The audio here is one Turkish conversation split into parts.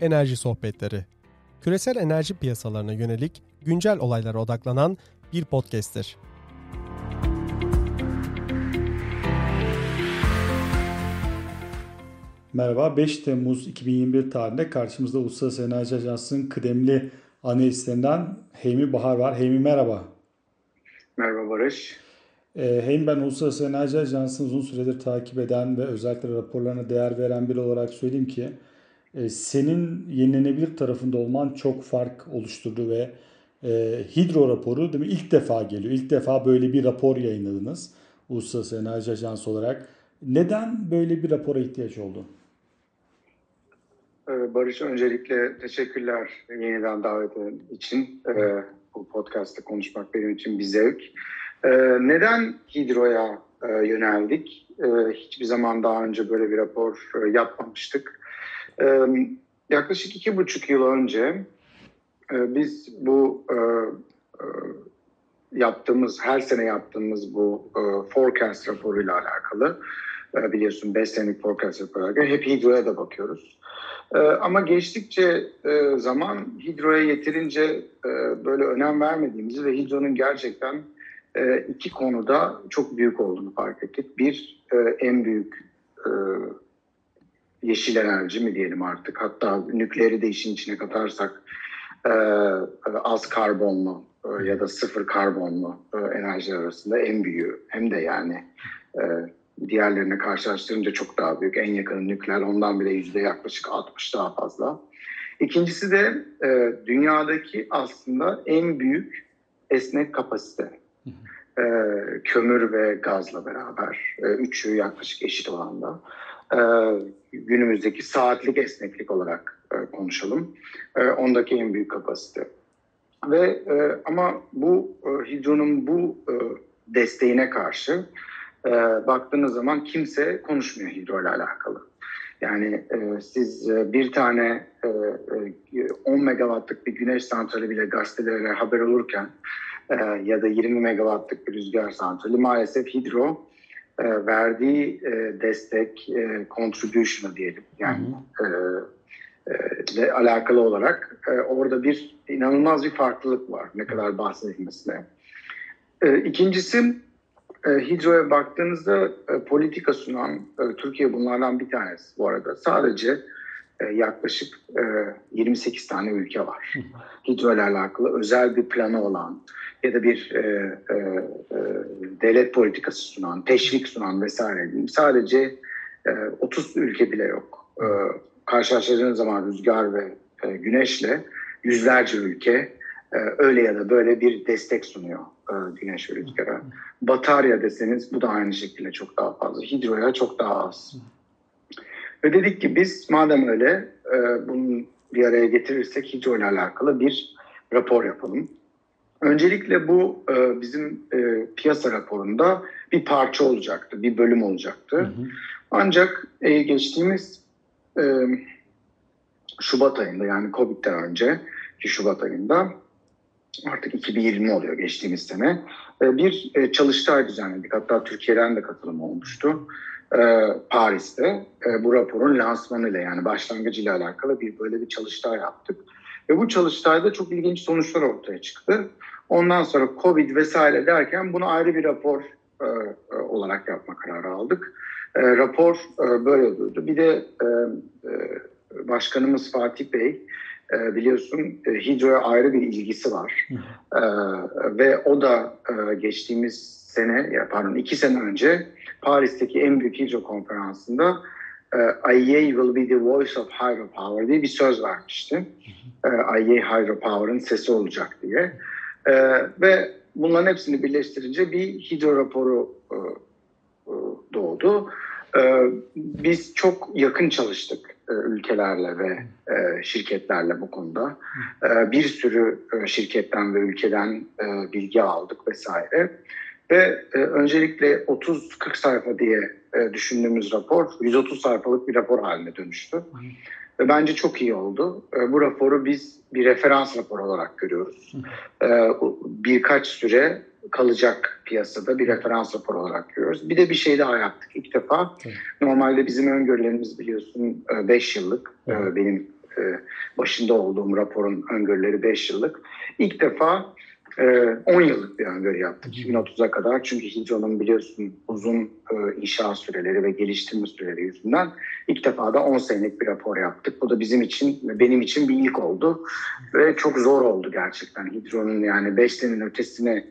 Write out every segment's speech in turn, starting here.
Enerji Sohbetleri. Küresel enerji piyasalarına yönelik güncel olaylara odaklanan bir podcast'tir. Merhaba, 5 Temmuz 2021 tarihinde karşımızda Uluslararası Enerji Ajansı'nın kıdemli analistlerinden Heymi Bahar var. Heymi merhaba. Merhaba Barış. Ee, Heymi ben Uluslararası Enerji Ajansı'nı uzun süredir takip eden ve özellikle raporlarına değer veren biri olarak söyleyeyim ki senin yenilenebilir tarafında olman çok fark oluşturdu ve e, hidro raporu değil mi, ilk defa geliyor. İlk defa böyle bir rapor yayınladınız Uluslararası Enerji Ajansı olarak. Neden böyle bir rapora ihtiyaç oldu? Ee, Barış öncelikle teşekkürler yeniden davet için. Ee, bu podcast'ta konuşmak benim için bir zevk. Ee, neden hidroya e, yöneldik? Hiçbir zaman daha önce böyle bir rapor e, yapmamıştık. Yaklaşık iki buçuk yıl önce e, biz bu yaptığımız, her sene yaptığımız bu forecast raporuyla alakalı biliyorsun 5 senelik forecast raporuyla hep hidroya da bakıyoruz. Ama geçtikçe zaman hidroya yeterince böyle önem vermediğimizi ve hidronun gerçekten iki konuda çok büyük olduğunu fark ettik. Bir, en büyük yeşil enerji mi diyelim artık. Hatta nükleeri de işin içine katarsak e, az karbonlu e, ya da sıfır karbonlu e, enerji arasında en büyüğü. Hem de yani e, diğerlerine karşılaştırınca çok daha büyük. En yakın nükleer ondan bile yüzde yaklaşık 60 daha fazla. İkincisi de e, dünyadaki aslında en büyük esnek kapasite. E, kömür ve gazla beraber e, üçü yaklaşık eşit oranda e, günümüzdeki saatlik esneklik olarak e, konuşalım. E, ondaki en büyük kapasite. Ve e, ama bu e, hidronun bu e, desteğine karşı e, baktığınız zaman kimse konuşmuyor hidro ile alakalı. Yani e, siz e, bir tane e, 10 e, megawattlık bir güneş santrali bile gazetelere haber olurken e, ya da 20 megawattlık bir rüzgar santrali maalesef hidro e, verdiği e, destek, e, contribution'ı diyelim yani e, e, ile alakalı olarak e, orada bir inanılmaz bir farklılık var ne kadar bahsedilmesine. E, ikincisi e, Hidro'ya baktığınızda e, politika sunan e, Türkiye bunlardan bir tanesi bu arada. Sadece yaklaşık e, 28 tane ülke var. Hidro ile alakalı özel bir planı olan, ya da bir e, e, e, devlet politikası sunan, teşvik sunan vesaire diyeyim. Sadece e, 30 ülke bile yok. E, karşılaştırdığınız zaman rüzgar ve e, güneşle yüzlerce ülke e, öyle ya da böyle bir destek sunuyor e, güneş ve rüzgara. Batarya deseniz bu da aynı şekilde çok daha fazla. Hidroya çok daha az. Ve dedik ki biz madem öyle e, bunu bir araya getirirsek hidro ile alakalı bir rapor yapalım. Öncelikle bu e, bizim e, piyasa raporunda bir parça olacaktı, bir bölüm olacaktı. Hı hı. Ancak e, geçtiğimiz e, Şubat ayında yani Covid'den önce ki Şubat ayında artık 2020 oluyor geçtiğimiz sene e, bir e, çalıştay düzenledik. Hatta Türkiye'den de katılım olmuştu. E, Paris'te e, bu raporun lansmanıyla yani başlangıcıyla alakalı bir böyle bir çalıştay yaptık. Ve bu çalıştayda çok ilginç sonuçlar ortaya çıktı. Ondan sonra Covid vesaire derken bunu ayrı bir rapor e, e, olarak yapma kararı aldık. E, rapor e, böyle durdu. Bir de e, e, Başkanımız Fatih Bey e, biliyorsun e, hidroya ayrı bir ilgisi var. E, ve o da e, geçtiğimiz sene, ya pardon iki sene önce Paris'teki en büyük hidro konferansında e, IEA will be the voice of hydropower diye bir söz vermişti. E, IEA hydropower'ın sesi olacak diye. E, ve bunların hepsini birleştirince bir hidro raporu doğdu. Biz çok yakın çalıştık ülkelerle ve şirketlerle bu konuda. Bir sürü şirketten ve ülkeden bilgi aldık vesaire. Ve e, öncelikle 30-40 sayfa diye e, düşündüğümüz rapor 130 sayfalık bir rapor haline dönüştü. Ve bence çok iyi oldu. E, bu raporu biz bir referans raporu olarak görüyoruz. E, birkaç süre kalacak piyasada bir referans raporu olarak görüyoruz. Bir de bir şey daha yaptık ilk defa. Normalde bizim öngörülerimiz biliyorsun 5 yıllık. Benim başında olduğum raporun öngörüleri 5 yıllık. İlk defa 10 yıllık bir öngörü yaptık 2030'a kadar. Çünkü Hidro'nun biliyorsun uzun inşaat süreleri ve geliştirme süreleri yüzünden ilk defa da 10 senelik bir rapor yaptık. Bu da bizim için benim için bir ilk oldu. Ve çok zor oldu gerçekten Hidro'nun yani 5 senenin ötesine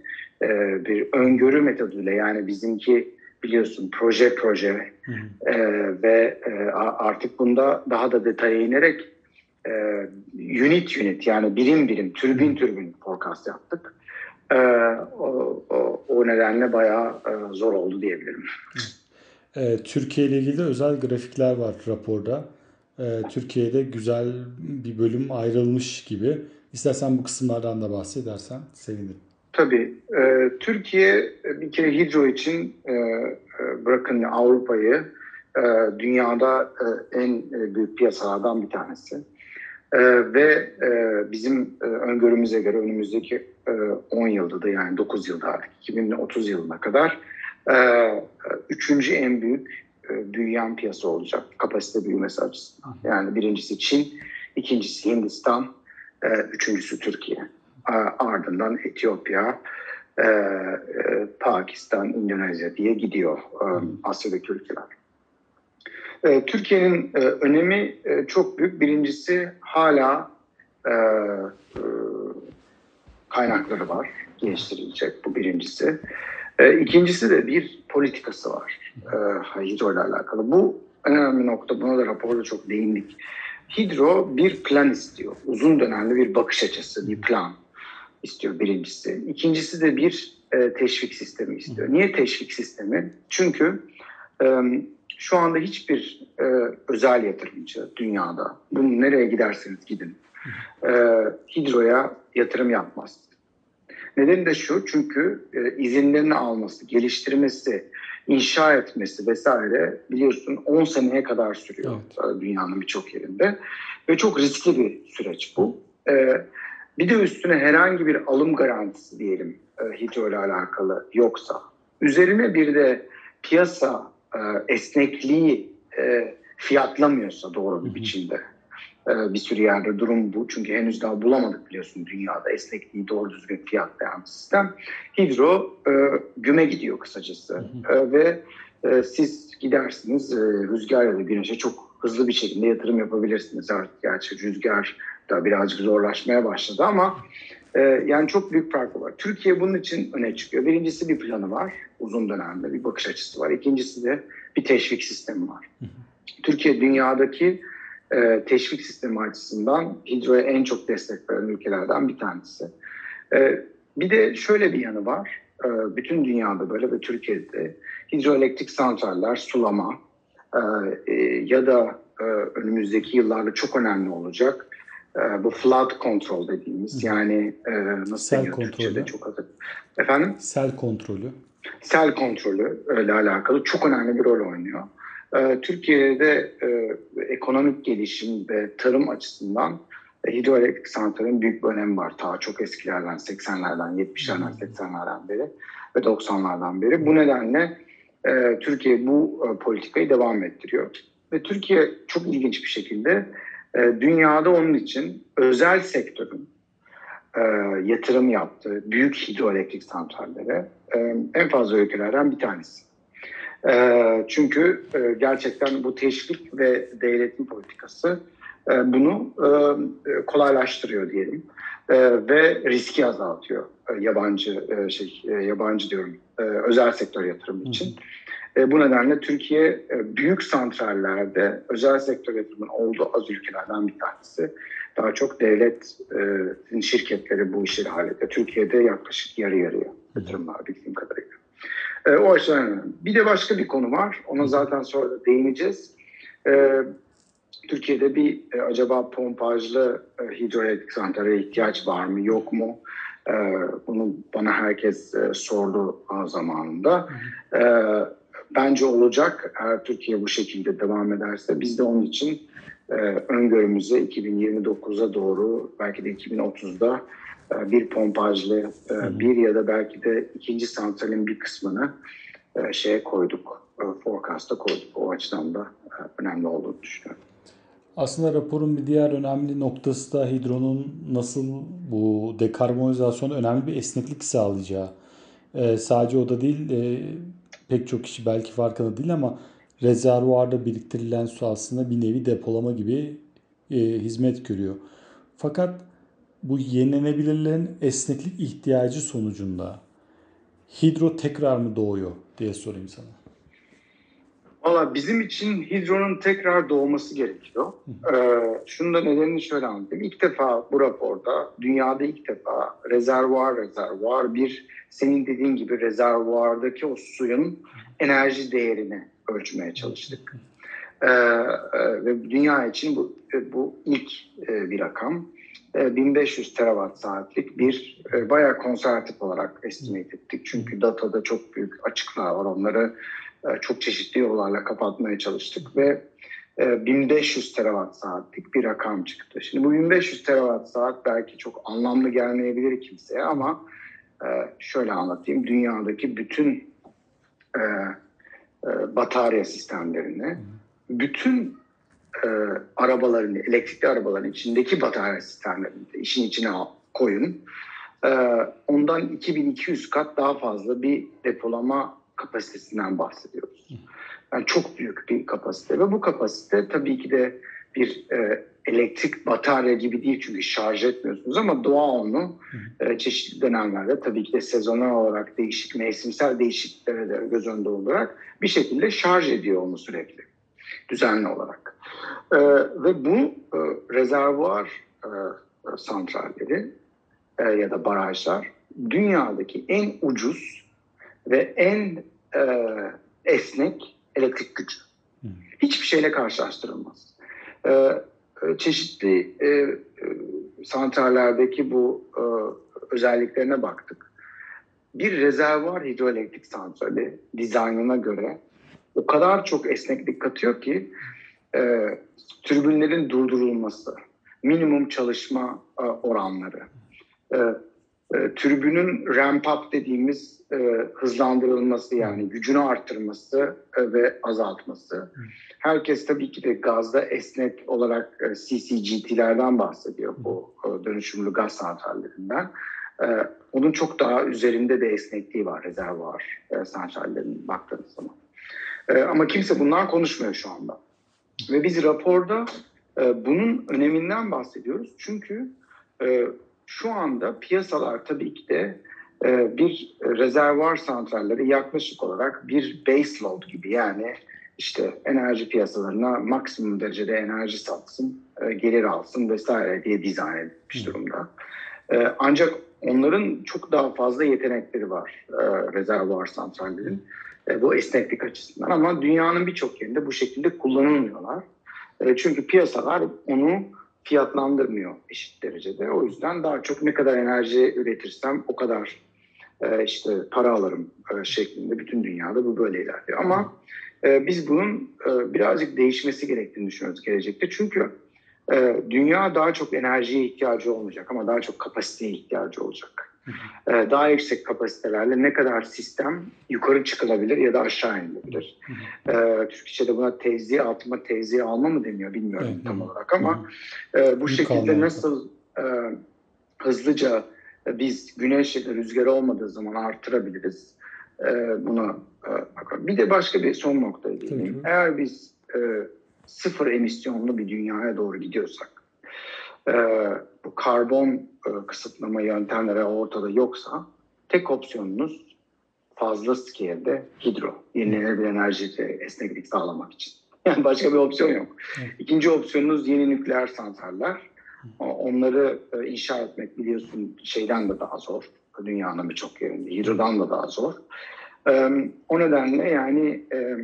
bir öngörü metoduyla yani bizimki biliyorsun proje proje e, ve e, artık bunda daha da detaya inerek e, unit unit yani birim birim türbin türbin forecast yaptık. E, o, o, o nedenle bayağı e, zor oldu diyebilirim. E, Türkiye ile ilgili de özel grafikler var raporda. E, Türkiye'de güzel bir bölüm ayrılmış gibi. İstersen bu kısımlardan da bahsedersen sevinirim. Tabii. E, Türkiye bir kere hidro için e, e, bırakın Avrupa'yı e, dünyada e, en e, büyük piyasalardan bir tanesi. E, ve e, bizim e, öngörümüze göre önümüzdeki 10 yılda da yani 9 yılda artık 2030 yılına kadar e, üçüncü en büyük e, büyüyen piyasa olacak kapasite büyümesi açısından. Yani birincisi Çin, ikincisi Hindistan, e, üçüncüsü Türkiye. E, ardından Etiyopya, e, e, Pakistan, Endonezya diye gidiyor e, Asya'daki ülkeler. E, Türkiye'nin e, önemi e, çok büyük. Birincisi hala e, e, kaynakları var geliştirilecek bu birincisi. E, ikincisi de bir politikası var e, hidro ile alakalı. Bu en önemli nokta buna da raporda çok değindik. Hidro bir plan istiyor. Uzun dönemli bir bakış açısı, bir plan istiyor birincisi. İkincisi de bir e, teşvik sistemi istiyor. Niye teşvik sistemi? Çünkü e, şu anda hiçbir özel yatırımcı dünyada, bunu nereye giderseniz gidin, e, hidroya yatırım yapmaz. Nedeni de şu çünkü e, izinlerini alması, geliştirmesi, inşa etmesi vesaire biliyorsun 10 seneye kadar sürüyor evet. dünyanın birçok yerinde. Ve çok riskli bir süreç bu. E, bir de üstüne herhangi bir alım garantisi diyelim e, hidro ile alakalı yoksa, üzerine bir de piyasa e, esnekliği e, fiyatlamıyorsa doğru bir biçimde e, bir sürü yerde durum bu. Çünkü henüz daha bulamadık biliyorsun dünyada esnekliği doğru düzgün fiyatlayan sistem. Hidro e, güme gidiyor kısacası e, ve e, siz gidersiniz e, rüzgar ya da güneşe çok hızlı bir şekilde yatırım yapabilirsiniz artık. Gerçi rüzgar da birazcık zorlaşmaya başladı ama e, yani çok büyük farkı var. Türkiye bunun için öne çıkıyor. Birincisi bir planı var uzun dönemde bir bakış açısı var. İkincisi de bir teşvik sistemi var. Türkiye dünyadaki e, teşvik sistemi açısından hidroya en çok destek veren ülkelerden bir tanesi. E, bir de şöyle bir yanı var. E, bütün dünyada böyle ve Türkiye'de hidroelektrik santraller, sulama e, e, ya da e, önümüzdeki yıllarda çok önemli olacak e, bu flood control dediğimiz yani e, nasıl sel kontrolü. çok adı. Efendim? Sel kontrolü. Sel kontrolü öyle alakalı çok önemli bir rol oynuyor. E, Türkiye'de e, ekonomik gelişim ve tarım açısından e, hidroelektrik santralin büyük bir önemi var. Ta çok eskilerden 80'lerden, 70'lerden, 80'lerden beri ve 90'lardan beri. Bu nedenle e, Türkiye bu e, politikayı devam ettiriyor. Ve Türkiye çok ilginç bir şekilde e, dünyada onun için özel sektörün e, yatırım yaptığı büyük hidroelektrik santrallere e, en fazla ülkelerden bir tanesi. E, çünkü e, gerçekten bu teşvik ve devletin politikası e, bunu e, kolaylaştırıyor diyelim ve riski azaltıyor yabancı şey yabancı diyorum özel sektör yatırımı için. E, bu nedenle Türkiye e, büyük santrallerde özel sektör yatırımının olduğu az ülkelerden bir tanesi. Daha çok devletin şirketleri bu işi hallediyor. Türkiye'de yaklaşık yarı yarıya yatırımlar bildiğim kadarıyla. E, o açıdan önemli. Bir de başka bir konu var. Ona zaten sonra değineceğiz. Türkiye'de bir acaba pompajlı hidroelektrik santrale ihtiyaç var mı yok mu? bunu bana herkes sordu zamanında. Bence olacak eğer Türkiye bu şekilde devam ederse. Biz de onun için e, öngörümüze 2029'a doğru belki de 2030'da e, bir pompajlı e, bir ya da belki de ikinci santralin bir kısmını e, şeye koyduk. E, forecast'a koyduk. O açıdan da e, önemli olduğunu düşünüyorum. Aslında raporun bir diğer önemli noktası da hidronun nasıl bu dekarbonizasyon önemli bir esneklik sağlayacağı. Ee, sadece o da değil, e, pek çok kişi belki farkında değil ama rezervuarda biriktirilen su aslında bir nevi depolama gibi e, hizmet görüyor. Fakat bu yenilenebilirlerin esneklik ihtiyacı sonucunda hidro tekrar mı doğuyor diye sorayım sana. Valla bizim için hidronun tekrar doğması gerekiyor. Ee, şunu da nedenini şöyle anlatayım. İlk defa bu raporda, dünyada ilk defa rezervuar rezervuar bir senin dediğin gibi rezervuardaki o suyun enerji değerini ölçmeye çalıştık. Ee, e, ve dünya için bu, bu ilk e, bir rakam. 1500 terawatt saatlik bir e, bayağı konservatif olarak estimate ettik. Çünkü datada çok büyük açıklar var. Onları e, çok çeşitli yollarla kapatmaya çalıştık ve 1500 e, terawatt saatlik bir rakam çıktı. Şimdi bu 1500 terawatt saat belki çok anlamlı gelmeyebilir kimseye ama e, şöyle anlatayım. Dünyadaki bütün batarya sistemlerini, bütün arabaların, elektrikli arabaların içindeki batarya sistemlerini işin içine koyun. Ondan 2200 kat daha fazla bir depolama kapasitesinden bahsediyoruz. Yani çok büyük bir kapasite ve bu kapasite tabii ki de bir e, elektrik batarya gibi değil çünkü şarj etmiyorsunuz ama doğa onu e, çeşitli dönemlerde tabii ki de sezonel olarak değişik mevsimsel değişikliklere de göz önünde olarak bir şekilde şarj ediyor onu sürekli düzenli olarak. E, ve bu e, rezervuar e, santralleri e, ya da barajlar dünyadaki en ucuz ve en e, esnek elektrik gücü. Hmm. Hiçbir şeyle karşılaştırılmaz. E, e, çeşitli e, e, santrallerdeki bu e, özelliklerine baktık. Bir rezervuar hidroelektrik santrali dizaynına göre o kadar çok esneklik katıyor ki e, türbinlerin durdurulması, minimum çalışma e, oranları, e, e, tribünün ramp up dediğimiz e, hızlandırılması yani gücünü arttırması e, ve azaltması. Herkes tabii ki de gazda esnek olarak e, CCGT'lerden bahsediyor bu e, dönüşümlü gaz santrallerinden. E, onun çok daha üzerinde de esnekliği var rezervuar e, santrallerinin baktığınız zaman. E, ama kimse bundan konuşmuyor şu anda. Ve biz raporda e, bunun öneminden bahsediyoruz. Çünkü e, şu anda piyasalar tabii ki de e, bir rezervuar santralleri yaklaşık olarak bir base load gibi yani işte enerji piyasalarına maksimum derecede enerji satsın, e, gelir alsın vesaire diye dizayn edilmiş durumda. E, ancak onların çok daha fazla yetenekleri var rezervuar santrallerin bu esneklik açısından ama dünyanın birçok yerinde bu şekilde kullanılmıyorlar. çünkü piyasalar onu fiyatlandırmıyor eşit derecede. O yüzden daha çok ne kadar enerji üretirsem o kadar e, işte para alırım e, şeklinde bütün dünyada bu böyle ilerliyor. Ama e, biz bunun e, birazcık değişmesi gerektiğini düşünüyoruz gelecekte. Çünkü e, dünya daha çok enerjiye ihtiyacı olmayacak ama daha çok kapasiteye ihtiyacı olacak. Ee, daha yüksek kapasitelerle ne kadar sistem yukarı çıkılabilir ya da aşağı inilebilir. Ee, Türkçe'de buna tevzi atma, tevzi alma mı deniyor bilmiyorum evet, tam olarak ama e, bu şekilde nasıl e, hızlıca biz güneş ya da rüzgar olmadığı zaman artırabiliriz. E, buna e, bakalım. Bir de başka bir son noktaya değineyim. Eğer biz e, sıfır emisyonlu bir dünyaya doğru gidiyorsak e, bu karbon e, kısıtlama yöntemleri ortada yoksa tek opsiyonunuz fazla scale'de hidro, yenilenebilir enerji esneklik sağlamak için. Yani başka bir opsiyon yok. İkinci opsiyonunuz yeni nükleer santraller. Onları e, inşa etmek biliyorsun şeyden de daha zor. Dünyanın birçok yerinde. Hidrodan da daha zor. O nedenle yani e,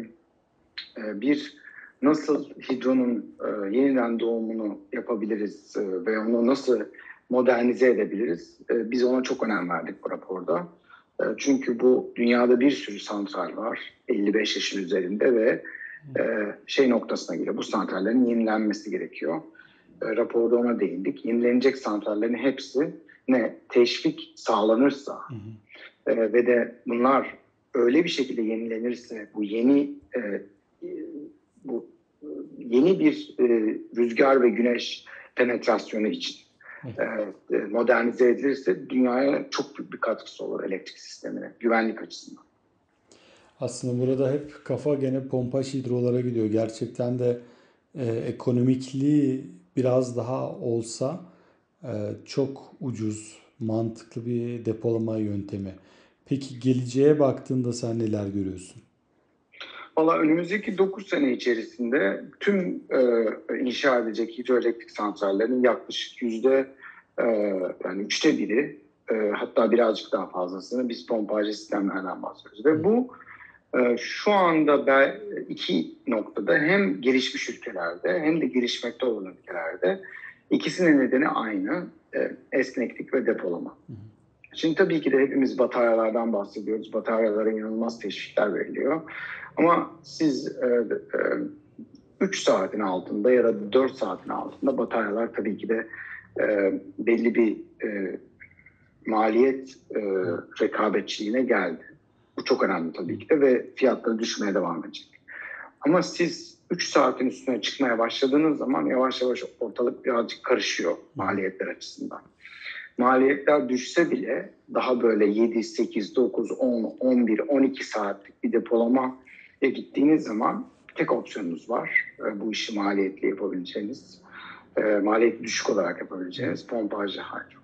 bir nasıl hidronun e, yeniden doğumunu yapabiliriz e, ve onu nasıl modernize edebiliriz? E, biz ona çok önem verdik bu raporda. E, çünkü bu dünyada bir sürü santral var 55 yaşın üzerinde ve e, şey noktasına geliyor. Bu santrallerin yenilenmesi gerekiyor. E, raporda ona değindik. Yenilenecek santrallerin hepsi ne teşvik sağlanırsa e, ve de bunlar öyle bir şekilde yenilenirse bu yeni e, bu yeni bir e, rüzgar ve güneş penetrasyonu için e, modernize edilirse dünyaya çok büyük bir katkısı olur elektrik sistemine, güvenlik açısından. Aslında burada hep kafa gene pompaj hidrolara gidiyor. Gerçekten de e, ekonomikliği biraz daha olsa e, çok ucuz, mantıklı bir depolama yöntemi. Peki geleceğe baktığında sen neler görüyorsun? Valla önümüzdeki 9 sene içerisinde tüm e, inşa edecek hidroelektrik santrallerin yaklaşık yüzde e, yani üçte biri e, hatta birazcık daha fazlasını biz pompajlı sistemlerden bahsediyoruz. Ve bu e, şu anda ben iki noktada hem gelişmiş ülkelerde hem de gelişmekte olan ülkelerde ikisinin nedeni aynı e, esneklik ve depolama. Şimdi tabii ki de hepimiz bataryalardan bahsediyoruz. Bataryalara inanılmaz teşvikler veriliyor. Ama siz e, e, 3 saatin altında ya da 4 saatin altında bataryalar tabii ki de e, belli bir e, maliyet e, rekabetçiliğine geldi. Bu çok önemli tabii ki de ve fiyatları düşmeye devam edecek. Ama siz 3 saatin üstüne çıkmaya başladığınız zaman yavaş yavaş ortalık birazcık karışıyor maliyetler açısından. Maliyetler düşse bile daha böyle 7, 8, 9, 10, 11, 12 saatlik bir depolama gittiğiniz zaman tek opsiyonunuz var. E, bu işi maliyetli yapabileceğiniz, e, maliyeti düşük olarak yapabileceğiniz pompajlı hydro.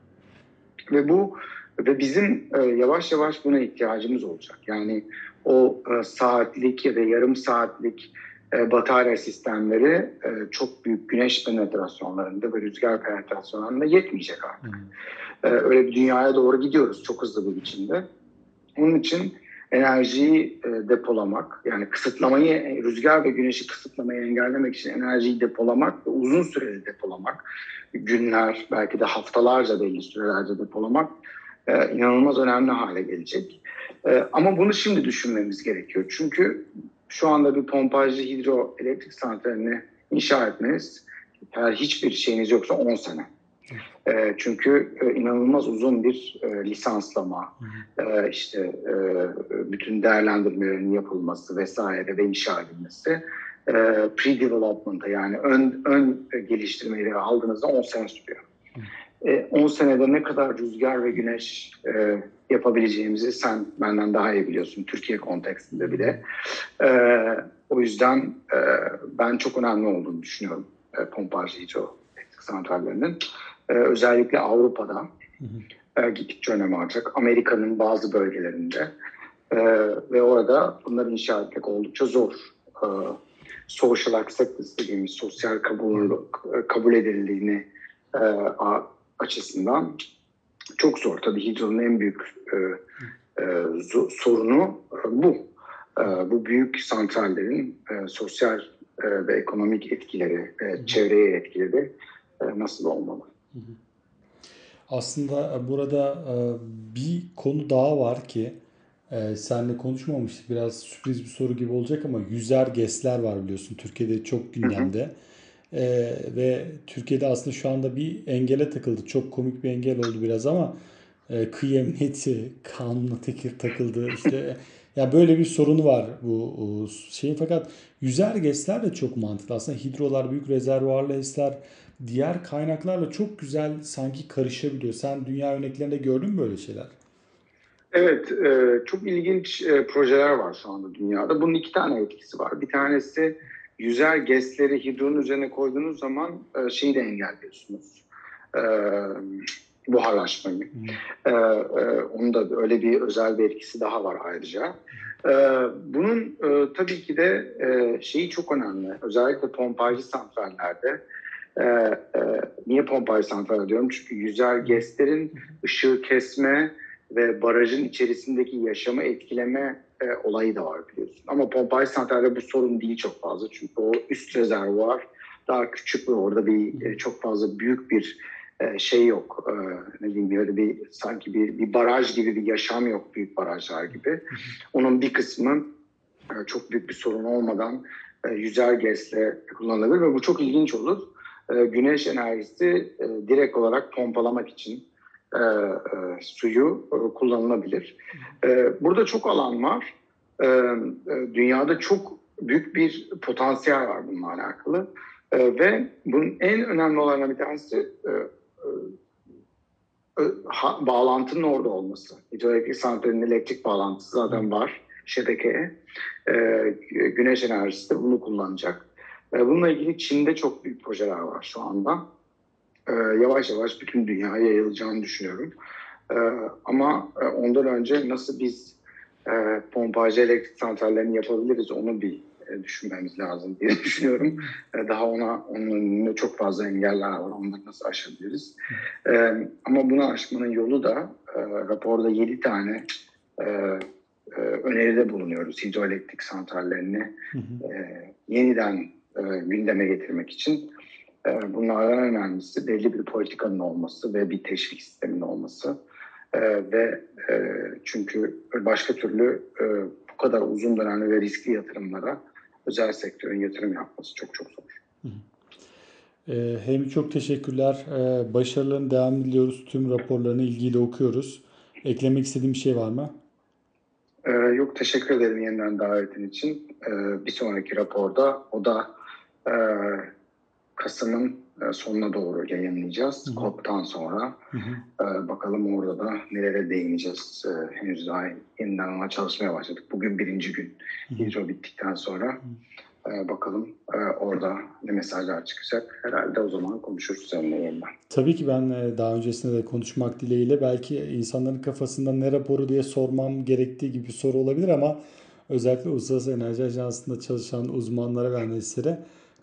Ve bu ve bizim e, yavaş yavaş buna ihtiyacımız olacak. Yani o saatlik ya da yarım saatlik batarya sistemleri çok büyük güneş penetrasyonlarında ve rüzgar penetrasyonlarında yetmeyecek artık. Öyle bir dünyaya doğru gidiyoruz çok hızlı bir biçimde. Onun için enerjiyi e, depolamak yani kısıtlamayı rüzgar ve güneşi kısıtlamayı engellemek için enerjiyi depolamak ve uzun süreli depolamak günler belki de haftalarca belli sürelerce depolamak e, inanılmaz önemli hale gelecek. E, ama bunu şimdi düşünmemiz gerekiyor. Çünkü şu anda bir pompajlı hidroelektrik santralini inşa etmeniz eğer hiçbir şeyiniz yoksa 10 sene. E, çünkü e, inanılmaz uzun bir e, lisanslama, e, işte e, bütün değerlendirmelerin yapılması vesaire ve inşa edilmesi e, pre-development'a yani ön, ön geliştirmeleri aldığınızda 10 sene sürüyor. E, 10 senede ne kadar rüzgar ve güneş e, yapabileceğimizi sen benden daha iyi biliyorsun Türkiye kontekstinde bile. E, o yüzden e, ben çok önemli olduğunu düşünüyorum e, pompaj hidro santrallerinin e, özellikle Avrupa'da e, gittikçe önem alacak. Amerika'nın bazı bölgelerinde e, ve orada bunları inşa etmek oldukça zor. E, social acceptance dediğimiz sosyal kabul, kabul edildiğini e, açısından çok zor. Tabii Hidro'nun en büyük e, e, sorunu e, bu. E, bu büyük santrallerin e, sosyal e, ve ekonomik etkileri, e, çevreye etkileri e, nasıl olmalı? Aslında e, burada e, bir konu daha var ki e, seninle konuşmamıştık. Biraz sürpriz bir soru gibi olacak ama yüzer GES'ler var biliyorsun. Türkiye'de çok gündemde. Ve Türkiye'de aslında şu anda bir engele takıldı. Çok komik bir engel oldu biraz ama kıyı emniyeti kanuna tekir takıldı. İşte ya böyle bir sorunu var bu şeyin fakat yüzer GES'ler de çok mantıklı. Aslında hidrolar, büyük rezervuarlı HES'ler diğer kaynaklarla çok güzel sanki karışabiliyor. Sen dünya örneklerinde gördün mü böyle şeyler? Evet, e, çok ilginç e, projeler var şu anda dünyada. Bunun iki tane etkisi var. Bir tanesi yüzer GES'leri hidronun üzerine koyduğunuz zaman e, şeyi de engelliyorsunuz. buharlaşmayı. Hmm. onun da öyle bir özel bir etkisi daha var ayrıca. bunun tabii ki de şeyi çok önemli. Özellikle pompajlı santrallerde e, e, niye pompayı santral diyorum? Çünkü yüzer GES'lerin ışığı kesme ve barajın içerisindeki yaşamı etkileme e, olayı da var biliyorsun. Ama pompayı santralde bu sorun değil çok fazla. Çünkü o üst rezervuar daha küçük ve orada bir e, çok fazla büyük bir e, şey yok. E, ne diyeyim böyle bir sanki bir, bir baraj gibi bir yaşam yok büyük barajlar gibi. Onun bir kısmı e, çok büyük bir sorun olmadan e, yüzer GES'le kullanılabilir ve bu çok ilginç olur. E, güneş enerjisi e, direkt olarak pompalamak için e, suyu kullanılabilir. Burada çok alan var. Dünyada çok büyük bir potansiyel var bununla alakalı. E, ve bunun en önemli olanlarından bir tanesi e, e, ha, bağlantının orada olması. Hidroelektrik santralinin elektrik bağlantısı zaten var şebekeye. E, güneş enerjisi de bunu kullanacak. E, bununla ilgili Çin'de çok büyük projeler var şu anda. E, yavaş yavaş bütün dünyaya yayılacağını düşünüyorum. E, ama e, ondan önce nasıl biz e, pompajı elektrik santrallerini yapabiliriz onu bir e, düşünmemiz lazım diye düşünüyorum. E, daha ona onun önünde çok fazla engeller var. Onları nasıl aşabiliriz? E, ama bunu aşmanın yolu da e, raporda 7 tane e, e, öneride bulunuyoruz hidroelektrik santrallerini e, yeniden e, gündeme getirmek için. E, bunlardan önemlisi belli bir politikanın olması ve bir teşvik sisteminin olması. E, ve e, çünkü başka türlü e, bu kadar uzun dönemli ve riskli yatırımlara özel sektörün yatırım yapması çok çok zor. E, hem çok teşekkürler. Başarıların devam diliyoruz. Tüm raporlarını ilgiyle okuyoruz. Eklemek istediğim bir şey var mı? Yok teşekkür ederim yeniden davetin için. Bir sonraki raporda o da e, Kasım'ın e, sonuna doğru yayınlayacağız. COP'tan sonra. Hı hı. E, bakalım orada da nelere değineceğiz. E, henüz daha yeniden ona çalışmaya başladık. Bugün birinci gün hidro bittikten sonra. E, bakalım orada ne mesajlar çıkacak. Herhalde o zaman konuşuruz seninle yeniden. Tabii ki ben daha öncesinde de konuşmak dileğiyle belki insanların kafasında ne raporu diye sormam gerektiği gibi bir soru olabilir ama özellikle Uluslararası Enerji Ajansı'nda çalışan uzmanlara ve analistlere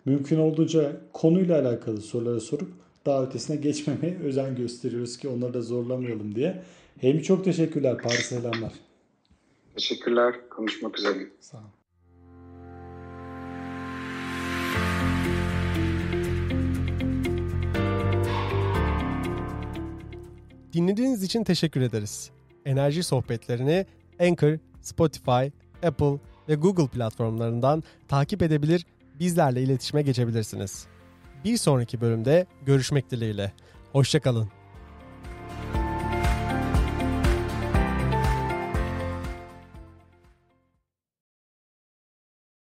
mümkün olduğunca konuyla alakalı soruları sorup daha ötesine geçmemeye özen gösteriyoruz ki onları da zorlamayalım diye. Hemi çok teşekkürler. Paris selamlar. Teşekkürler. Konuşmak üzere. Sağ olun. Dinlediğiniz için teşekkür ederiz. Enerji sohbetlerini Anchor, Spotify, Apple ve Google platformlarından takip edebilir bizlerle iletişime geçebilirsiniz. Bir sonraki bölümde görüşmek dileğiyle. Hoşçakalın.